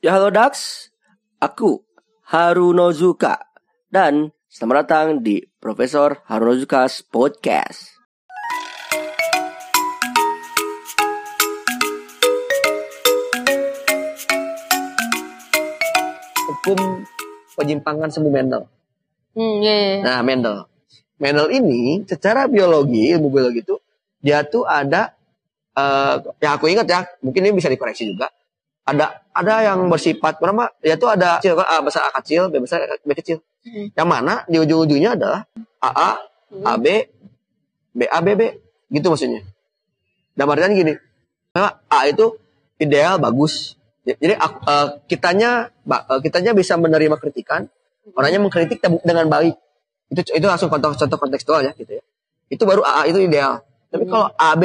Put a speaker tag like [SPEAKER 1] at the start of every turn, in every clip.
[SPEAKER 1] Ya halo Dax, aku Harunozuka dan selamat datang di Profesor Harunozuka's Podcast.
[SPEAKER 2] Hukum penyimpangan semu Mendel.
[SPEAKER 3] Hmm, iya, iya.
[SPEAKER 2] Nah, Mendel. Mendel ini secara biologi, ilmu biologi itu dia tuh ada eh ya aku ingat ya, mungkin ini bisa dikoreksi juga. Ada ada yang bersifat berapa? Dia tuh ada kecil kan A besar A kecil, B besar B kecil.
[SPEAKER 3] Hmm.
[SPEAKER 2] Yang mana di ujung-ujungnya adalah AA,
[SPEAKER 3] Hmm.
[SPEAKER 2] AB, BA, BB. Gitu maksudnya. Dan artian gini, A itu ideal, bagus. Jadi eh, kitanya eh, kitanya bisa menerima kritikan, orangnya mengkritik dengan baik. Itu itu langsung contoh contoh kontekstual ya gitu ya. Itu baru AA itu ideal. Tapi
[SPEAKER 3] Hmm.
[SPEAKER 2] kalau AB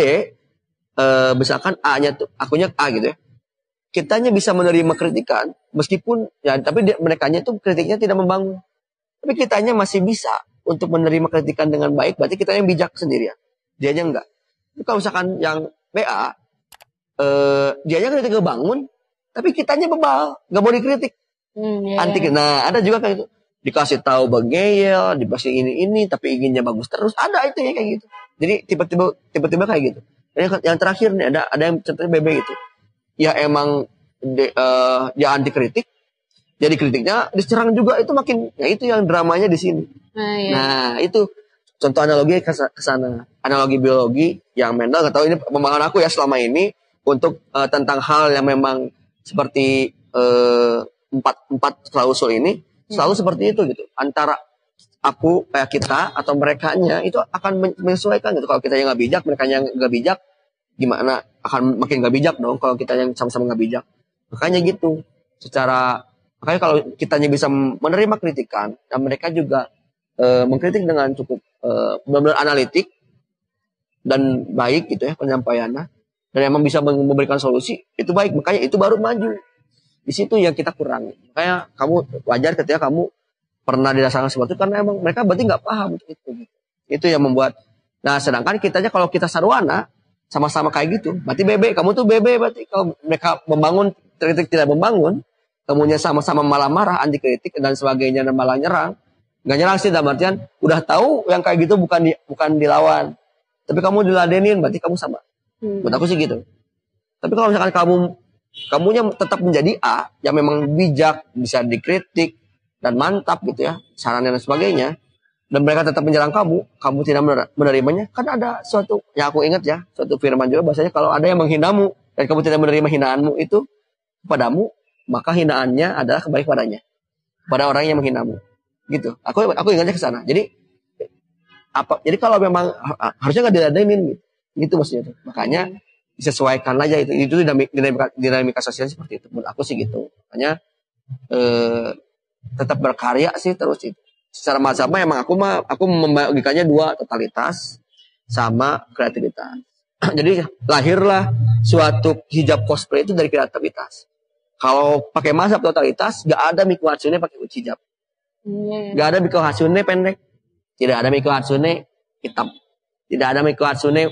[SPEAKER 2] eh misalkan A-nya tuh akunya A gitu ya. Kitanya bisa menerima kritikan meskipun ya tapi dia, merekanya tuh kritiknya tidak membangun. Tapi kitanya masih bisa untuk menerima kritikan dengan baik, berarti kita yang bijak sendirian. Dianya enggak. Tapi kalau misalkan yang BA eh dianya kritik ngebangun, tapi kitanya bebal, nggak mau dikritik
[SPEAKER 3] Hmm, iya,
[SPEAKER 2] anti
[SPEAKER 3] iya.
[SPEAKER 2] nah ada juga kayak gitu dikasih tahu begeyel dikasih ini ini tapi inginnya bagus terus ada itu ya kayak gitu jadi tiba-tiba tiba-tiba kayak gitu Dan yang, yang terakhir nih ada ada yang contohnya BB gitu ya emang de, eh, dia anti kritik jadi kritiknya diserang juga itu makin ya itu yang dramanya di sini.
[SPEAKER 3] Nah, iya.
[SPEAKER 2] nah itu. Contoh analogi ke sana. Analogi biologi yang Mendel nggak tahu ini pemahaman aku ya selama ini untuk eh, tentang hal yang memang seperti eh, empat empat klausul ini selalu seperti itu gitu. Antara aku kayak kita atau mereka nya itu akan men- menyesuaikan gitu. Kalau kita yang nggak bijak mereka yang nggak bijak gimana akan makin nggak bijak dong kalau kita yang sama-sama nggak bijak. Makanya gitu. Secara makanya kalau kitanya bisa menerima kritikan dan mereka juga eh, mengkritik dengan cukup eh, benar-benar analitik dan baik gitu ya penyampaiannya dan emang bisa memberikan solusi itu baik. Makanya itu baru maju. Di situ yang kita kurangi. Makanya kamu wajar ketika kamu pernah dirasakan sesuatu karena emang mereka berarti nggak paham itu gitu. itu yang membuat nah sedangkan kitanya kalau kita sarwana sama-sama kayak gitu. Berarti bebe kamu tuh bebe berarti. Kalau mereka membangun kritik tidak membangun kemudian sama-sama malah marah anti kritik dan sebagainya dan malah nyerang. Nggak nyerang sih dalam artian udah tahu yang kayak gitu bukan di, bukan dilawan. Tapi kamu diladenin berarti kamu sama.
[SPEAKER 3] Hmm.
[SPEAKER 2] Menurut aku sih gitu. Tapi kalau misalkan kamu kamunya tetap menjadi A yang memang bijak, bisa dikritik dan mantap gitu ya, sarannya dan sebagainya, dan mereka tetap menyerang kamu, kamu tidak mener- menerimanya, kan ada suatu yang aku ingat ya, suatu firman juga bahasanya kalau ada yang menghinamu dan kamu tidak menerima hinaanmu itu padamu, maka hinaannya adalah kembali padanya, pada orang yang menghinamu. Gitu. Aku aku ingatnya ke sana. Jadi apa? Jadi kalau memang ha- harusnya nggak diladenin gitu. Gitu maksudnya tuh. Makanya disesuaikan aja itu itu dinamika, dinamika sosial seperti itu menurut aku sih gitu makanya eh, tetap berkarya sih terus itu secara mazhabnya emang aku mah aku membagikannya dua totalitas sama kreativitas. Jadi lahirlah suatu hijab cosplay itu dari kreativitas. Kalau pakai mazhab totalitas gak ada Miku Hatsune pakai hijab.
[SPEAKER 3] Hmm, iya, iya.
[SPEAKER 2] gak ada Miku Hatsune pendek. Tidak ada Miku Hatsune hitam. Tidak ada Miku Hatsune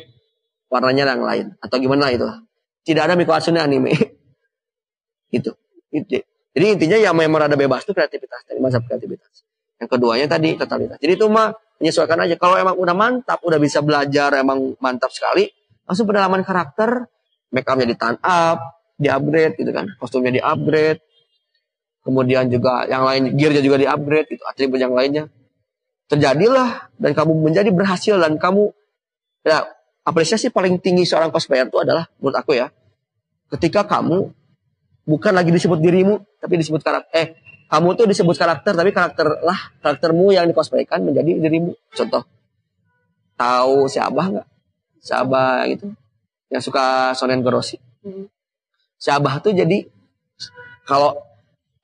[SPEAKER 2] warnanya yang lain. Atau gimana itu tidak ada Miku Hatsune anime. Itu itu. Jadi intinya yang memang ada bebas itu kreativitas dari mazhab kreativitas yang keduanya tadi totalitas jadi itu mah menyesuaikan aja. Kalau emang udah mantap udah bisa belajar emang mantap sekali langsung pendalaman karakter make upnya di turn up di upgrade gitu kan. Kostumnya di upgrade. Kemudian juga yang lain gearnya juga di upgrade itu atribut yang lainnya. Terjadilah dan kamu menjadi berhasil dan kamu ya apresiasi paling tinggi seorang cosplayer itu adalah menurut aku ya ketika kamu bukan lagi disebut dirimu tapi disebut karakter eh kamu tuh disebut karakter tapi karakter lah karaktermu yang dikosplaykan menjadi dirimu. Contoh. Tahu si Abah nggak? Si Abah gitu. Yang suka Sonen Goroshi
[SPEAKER 3] Hmm.
[SPEAKER 2] si Abah tuh jadi kalau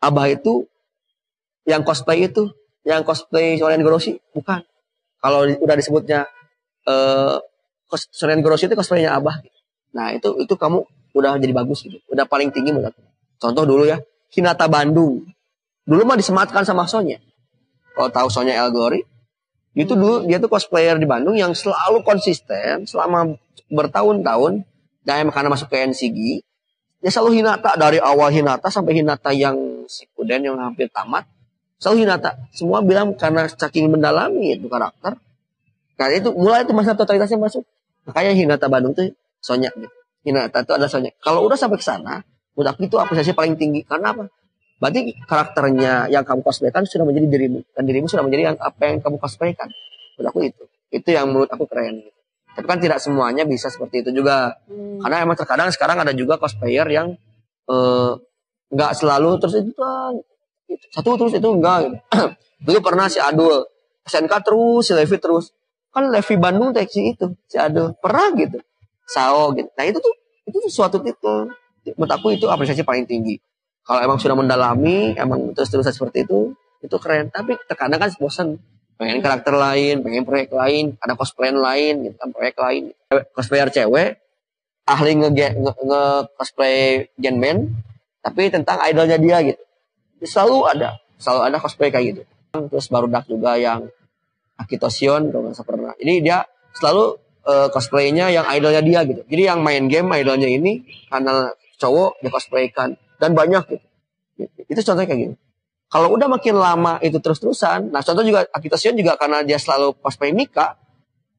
[SPEAKER 2] Abah itu yang cosplay itu yang cosplay Sonen Goroshi bukan. Kalau udah disebutnya eh Sonen Goroshi itu cosplaynya Abah. Nah itu itu kamu udah jadi bagus gitu. Udah paling tinggi menurut aku contoh dulu ya. Hinata Bandung dulu mah disematkan sama Sonya kalau tahu Sonya Elgori itu dulu dia tuh cosplayer di Bandung yang selalu konsisten selama bertahun-tahun. Dan karena masuk ke NCG ya selalu Hinata. Dari awal Hinata sampai Hinata yang Shippuden yang hampir tamat selalu Hinata. Semua bilang karena saking mendalami itu karakter karena itu mulai itu masa totalitasnya masuk. Makanya Hinata Bandung tuh Sonya gitu. Hinata itu adalah Sonya. Kalau udah sampai ke sana aku itu apresiasi paling tinggi. Karena apa berarti karakternya yang kamu cosplaykan sudah menjadi dirimu dan dirimu sudah menjadi yang apa yang kamu cosplaykan. Menurut aku itu. Itu yang menurut aku keren. Gitu. tapi kan tidak semuanya bisa seperti itu juga.
[SPEAKER 3] Hmm.
[SPEAKER 2] karena emang terkadang sekarang ada juga cosplayer yang eh, nggak selalu terus itu kan satu terus itu enggak gitu. dulu pernah si Adul SNK terus si Levi terus. Kan Levi Bandung teksi itu si Adul. Pernah gitu. Sao gitu. Nah itu tuh itu tuh suatu titel menurut aku itu apresiasi paling tinggi kalau emang sudah mendalami emang terus terusan seperti itu itu keren. Tapi terkadang kan bosan pengen karakter lain pengen proyek lain ada cosplay lain gitu kan proyek lain. Cosplayer cewek ahli nge, nge, nge cosplay genman tapi tentang idolnya dia gitu. Selalu ada selalu ada cosplay kayak gitu. Terus baru dak juga yang Akito Shion kalau nggak pernah. Ini dia selalu eh, cosplaynya yang idolnya dia gitu. Jadi yang main game idolnya ini karena cowok dia cosplaykan dan banyak gitu. Itu contohnya kayak gitu kalau udah makin lama itu terus-terusan nah contoh juga Akito Shion juga karena dia selalu cosplay Mika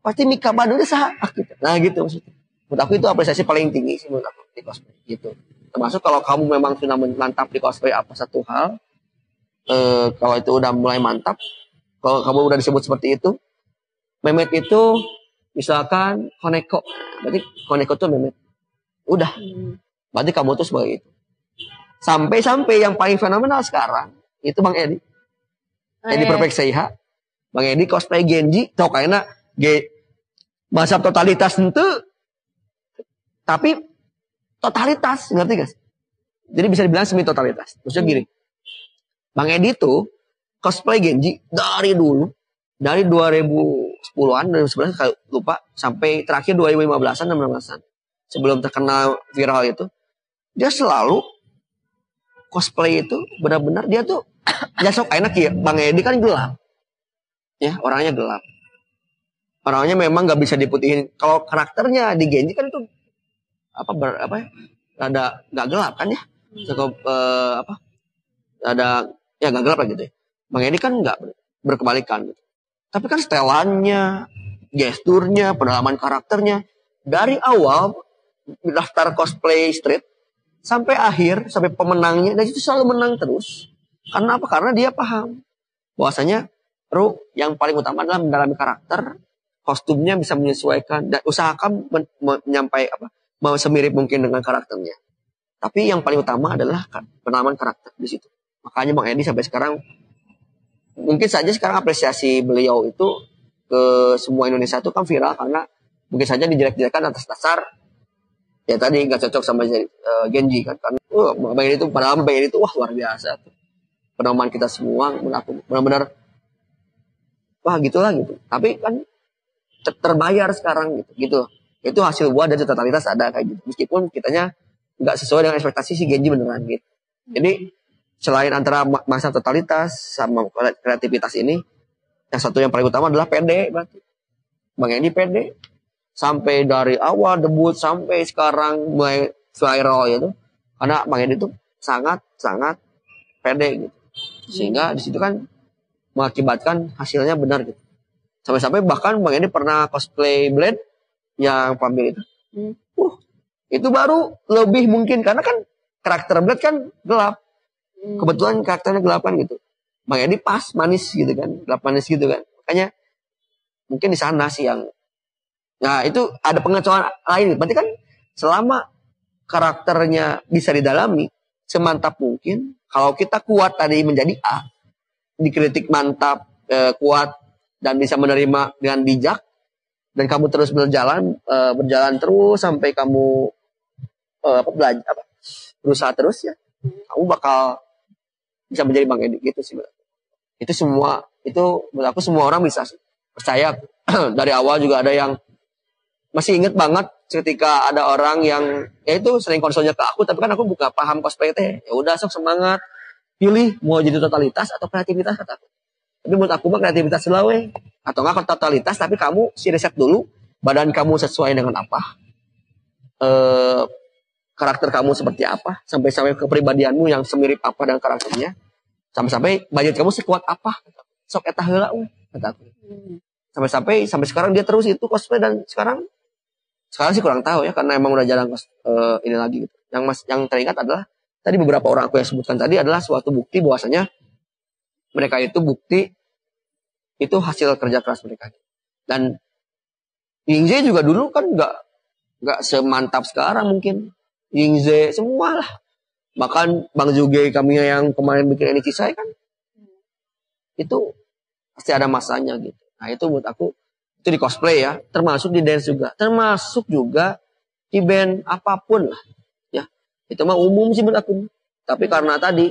[SPEAKER 2] pasti Mika Bandungnya sah gitu. nah gitu maksudnya. Menurut aku itu apresiasi paling tinggi sih menurut aku di cosplay gitu. Termasuk kalau kamu memang sudah mantap di cosplay apa satu hal eh, kalau itu udah mulai mantap kalau kamu udah disebut seperti itu memet itu misalkan Koneko. Berarti Koneko tuh memet. Udah.
[SPEAKER 3] Hmm.
[SPEAKER 2] berarti kamu tuh sebagai itu sampai-sampai yang paling fenomenal sekarang itu Bang Edi. Edi
[SPEAKER 3] Eh,
[SPEAKER 2] Perfect Seiha. Bang Edi cosplay Genji. Tau kayaknya G bahasa totalitas itu tapi totalitas ngerti gak sih? jadi bisa dibilang semi totalitas maksudnya gini. Bang Edi tuh cosplay Genji dari dulu dari 2010-an 2011 kalau lupa sampai terakhir 2015-an 16-an sebelum terkenal viral itu dia selalu cosplay itu benar-benar dia tuh ya sok enak ya. Bang Edi kan gelap. Ya orangnya gelap. Orangnya memang nggak bisa diputihin. Kalau karakternya di Genji kan itu apa ber, apa ya ada nggak gelap kan ya? Cukup eh, apa ada ya nggak gelap lah gitu ya. Bang Edi kan nggak ber- berkebalikan gitu. tapi kan setelannya gesturnya pendalaman karakternya dari awal daftar cosplay street sampai akhir sampai pemenangnya dan itu selalu menang terus. Karena apa? Karena dia paham bahwasanya Ru yang paling utama adalah mendalami karakter kostumnya bisa menyesuaikan dan usahakan men- men- menyampai apa mau semirip mungkin dengan karakternya. Tapi yang paling utama adalah pendalaman karakter di situ. Makanya Bang Edi sampai sekarang mungkin saja sekarang apresiasi beliau itu ke semua Indonesia itu kan viral karena mungkin saja dijelek-jelekan atas dasar ya tadi nggak cocok sama eh, Genji kan karena uh, Edi itu padahal Edi itu wah luar biasa tuh. Kita semua benar-benar wah gitulah gitu. Tapi kan ter- terbayar sekarang gitu gitu. Itu hasil buah dari totalitas ada kayak gitu. Meskipun kitanya nggak sesuai dengan ekspektasi si Genji beneran gitu. Jadi selain antara ma- masa totalitas sama kreativitas ini yang satu yang paling utama adalah pede berarti. Bang Edi pede sampai dari awal debut sampai sekarang mulai viral gitu karena Bang Edi itu sangat sangat pede gitu. Sehingga di situ kan mengakibatkan hasilnya benar gitu. Sampai-sampai bahkan Bang Edi pernah cosplay Blade yang pamer itu.
[SPEAKER 3] Hmm.
[SPEAKER 2] uh itu baru lebih mungkin. Karena kan karakter Blade kan gelap.
[SPEAKER 3] Hmm.
[SPEAKER 2] kebetulan karakternya gelapan gitu. Bang Edi pas manis gitu kan. Gelap manis gitu kan. Makanya mungkin di sana sih yang nah itu ada pengecualian lain. Berarti kan selama karakternya bisa didalami semantap mungkin kalau kita kuat tadi menjadi A dikritik mantap eh, kuat dan bisa menerima dengan bijak dan kamu terus berjalan eh, berjalan terus sampai kamu eh, apa belajar apa berusaha terus ya kamu bakal bisa menjadi bang Edi gitu sih itu semua itu menurut aku semua orang bisa percaya dari awal juga ada yang masih inget banget ketika ada orang yang ya itu sering konsolnya ke aku tapi kan aku buka paham cosplay teh ya udah sok semangat. Pilih mau jadi totalitas atau kreativitas kata aku. Tapi menurut aku mah kreativitas selawe atau enggak totalitas tapi kamu si riset dulu badan kamu sesuai dengan apa. Eh karakter kamu seperti apa, sampai-sampai kepribadianmu yang semirip apa dengan karakternya, sampai-sampai budget kamu sekuat apa, sok eta heula we, kata aku.
[SPEAKER 3] Hmm.
[SPEAKER 2] Sampai-sampai sampai sekarang dia terus itu cosplay dan sekarang sekarang sih kurang tahu ya karena emang udah jarang eh, ini lagi gitu. Yang mas yang teringat adalah tadi beberapa orang aku yang sebutkan tadi adalah suatu bukti bahwasanya mereka itu bukti itu hasil kerja keras mereka. Dan Yingze juga dulu kan nggak nggak semantap sekarang mungkin. Yingze semua lah. Bahkan Bang Juge kami yang kemarin bikin ini kisah kan itu pasti ada masanya gitu. Nah itu buat aku itu di cosplay ya, termasuk di dance juga, termasuk juga di band apa pun lah, ya itu mah umum sih menurut aku. Tapi karena tadi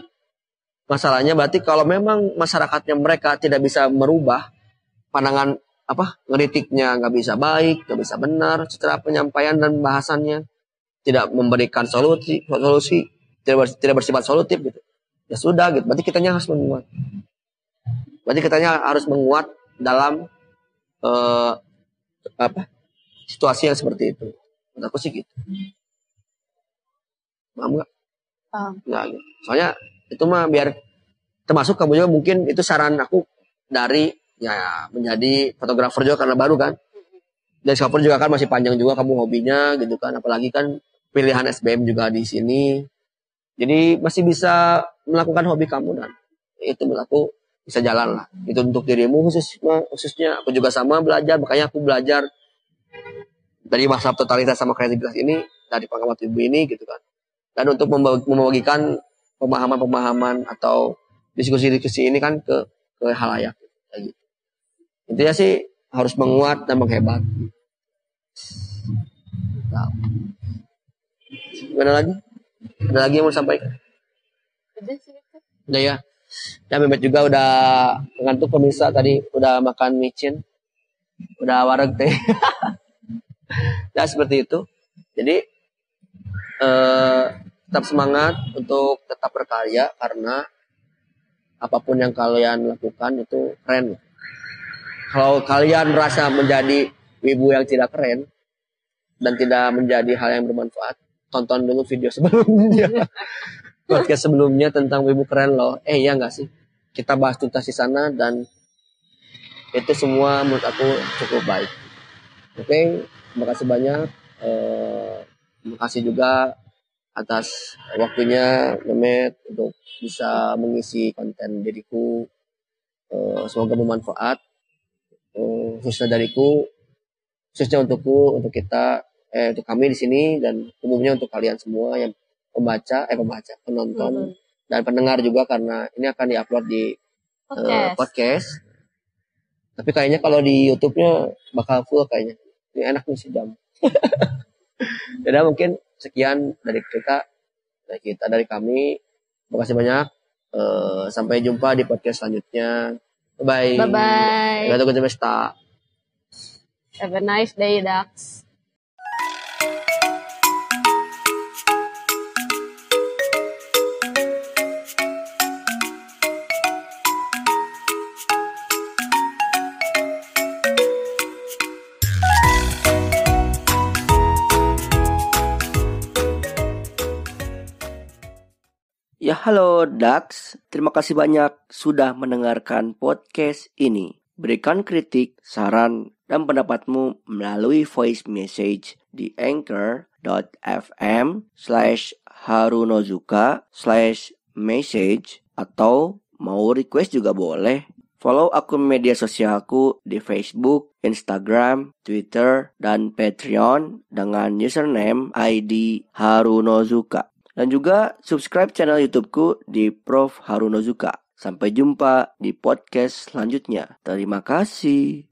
[SPEAKER 2] masalahnya berarti kalau memang masyarakatnya mereka tidak bisa merubah pandangan apa ngeritiknya nggak bisa baik, nggak bisa benar secara penyampaian dan bahasannya tidak memberikan solusi, solusi tidak bersifat solutif gitu. Ya sudah gitu, berarti kitanya harus menguat. Berarti kitanya harus menguat dalam eh, apa situasi yang seperti itu. Menurut aku sih gitu. Paham nggak?
[SPEAKER 3] Paham.
[SPEAKER 2] Nggak gitu. Soalnya itu mah biar termasuk kamu juga mungkin itu saran aku dari ya menjadi fotografer juga karena baru kan. Dan fotografer juga kan masih panjang juga kamu hobinya gitu kan. Apalagi kan pilihan SBM juga di sini. Jadi masih bisa melakukan hobi kamu dan itu menurut aku bisa jalan lah. Itu untuk dirimu khusus khususnya aku juga sama belajar makanya aku belajar dari masa totalitas sama kreativitas ini dari pengamat ibu ini gitu kan. Dan untuk membagi- membagikan pemahaman-pemahaman atau diskusi-diskusi ini kan ke ke halayak gitu. Intinya sih harus menguat dan menghebat. Nah. Gimana lagi? Ada lagi yang mau sampaikan?
[SPEAKER 3] Udah
[SPEAKER 2] ya. Ya Mehmet juga udah ngantuk pemirsa tadi udah makan micin. Udah wareg teh. ya seperti itu. Jadi eh tetap semangat untuk tetap berkarya karena apa pun yang kalian lakukan itu keren. Kalau kalian merasa menjadi wibu yang tidak keren dan tidak menjadi hal yang bermanfaat, tonton dulu video sebelumnya. Podcast sebelumnya tentang wibu keren loh. Eh ya nggak sih? Kita bahas tuntas di sana dan itu semua menurut aku cukup baik. Oke, terima kasih banyak. Eh, terima kasih juga atas waktunya Mehmet untuk bisa mengisi konten diriku. Eh, semoga bermanfaat. Eh, khususnya dariku, khususnya untukku, untuk kita, eh, untuk kami di sini dan umumnya untuk kalian semua yang pembaca, eh pembaca, penonton
[SPEAKER 3] Mhm.
[SPEAKER 2] dan pendengar juga karena ini akan diupload di eh,
[SPEAKER 3] Podcast.
[SPEAKER 2] podcast. Tapi kayaknya kalau di YouTube-nya bakal full kayaknya. Ini enak nih sejam. Jadi mungkin sekian dari kita, dari kita, dari kami. Terima kasih banyak. Eh, sampai jumpa di podcast selanjutnya. Bye bye.
[SPEAKER 3] Bye bye. Have a nice day, Dax.
[SPEAKER 1] Halo Dax, terima kasih banyak sudah mendengarkan podcast ini. Berikan kritik, saran, dan pendapatmu melalui voice message di anchor.fm slash harunozuka slash message atau mau request juga boleh. Follow akun media sosialku di Facebook, Instagram, Twitter, dan Patreon dengan username ID Harunozuka. Dan juga subscribe channel YouTubeku di Prof. Harunozuka. Sampai jumpa di podcast selanjutnya. Terima kasih.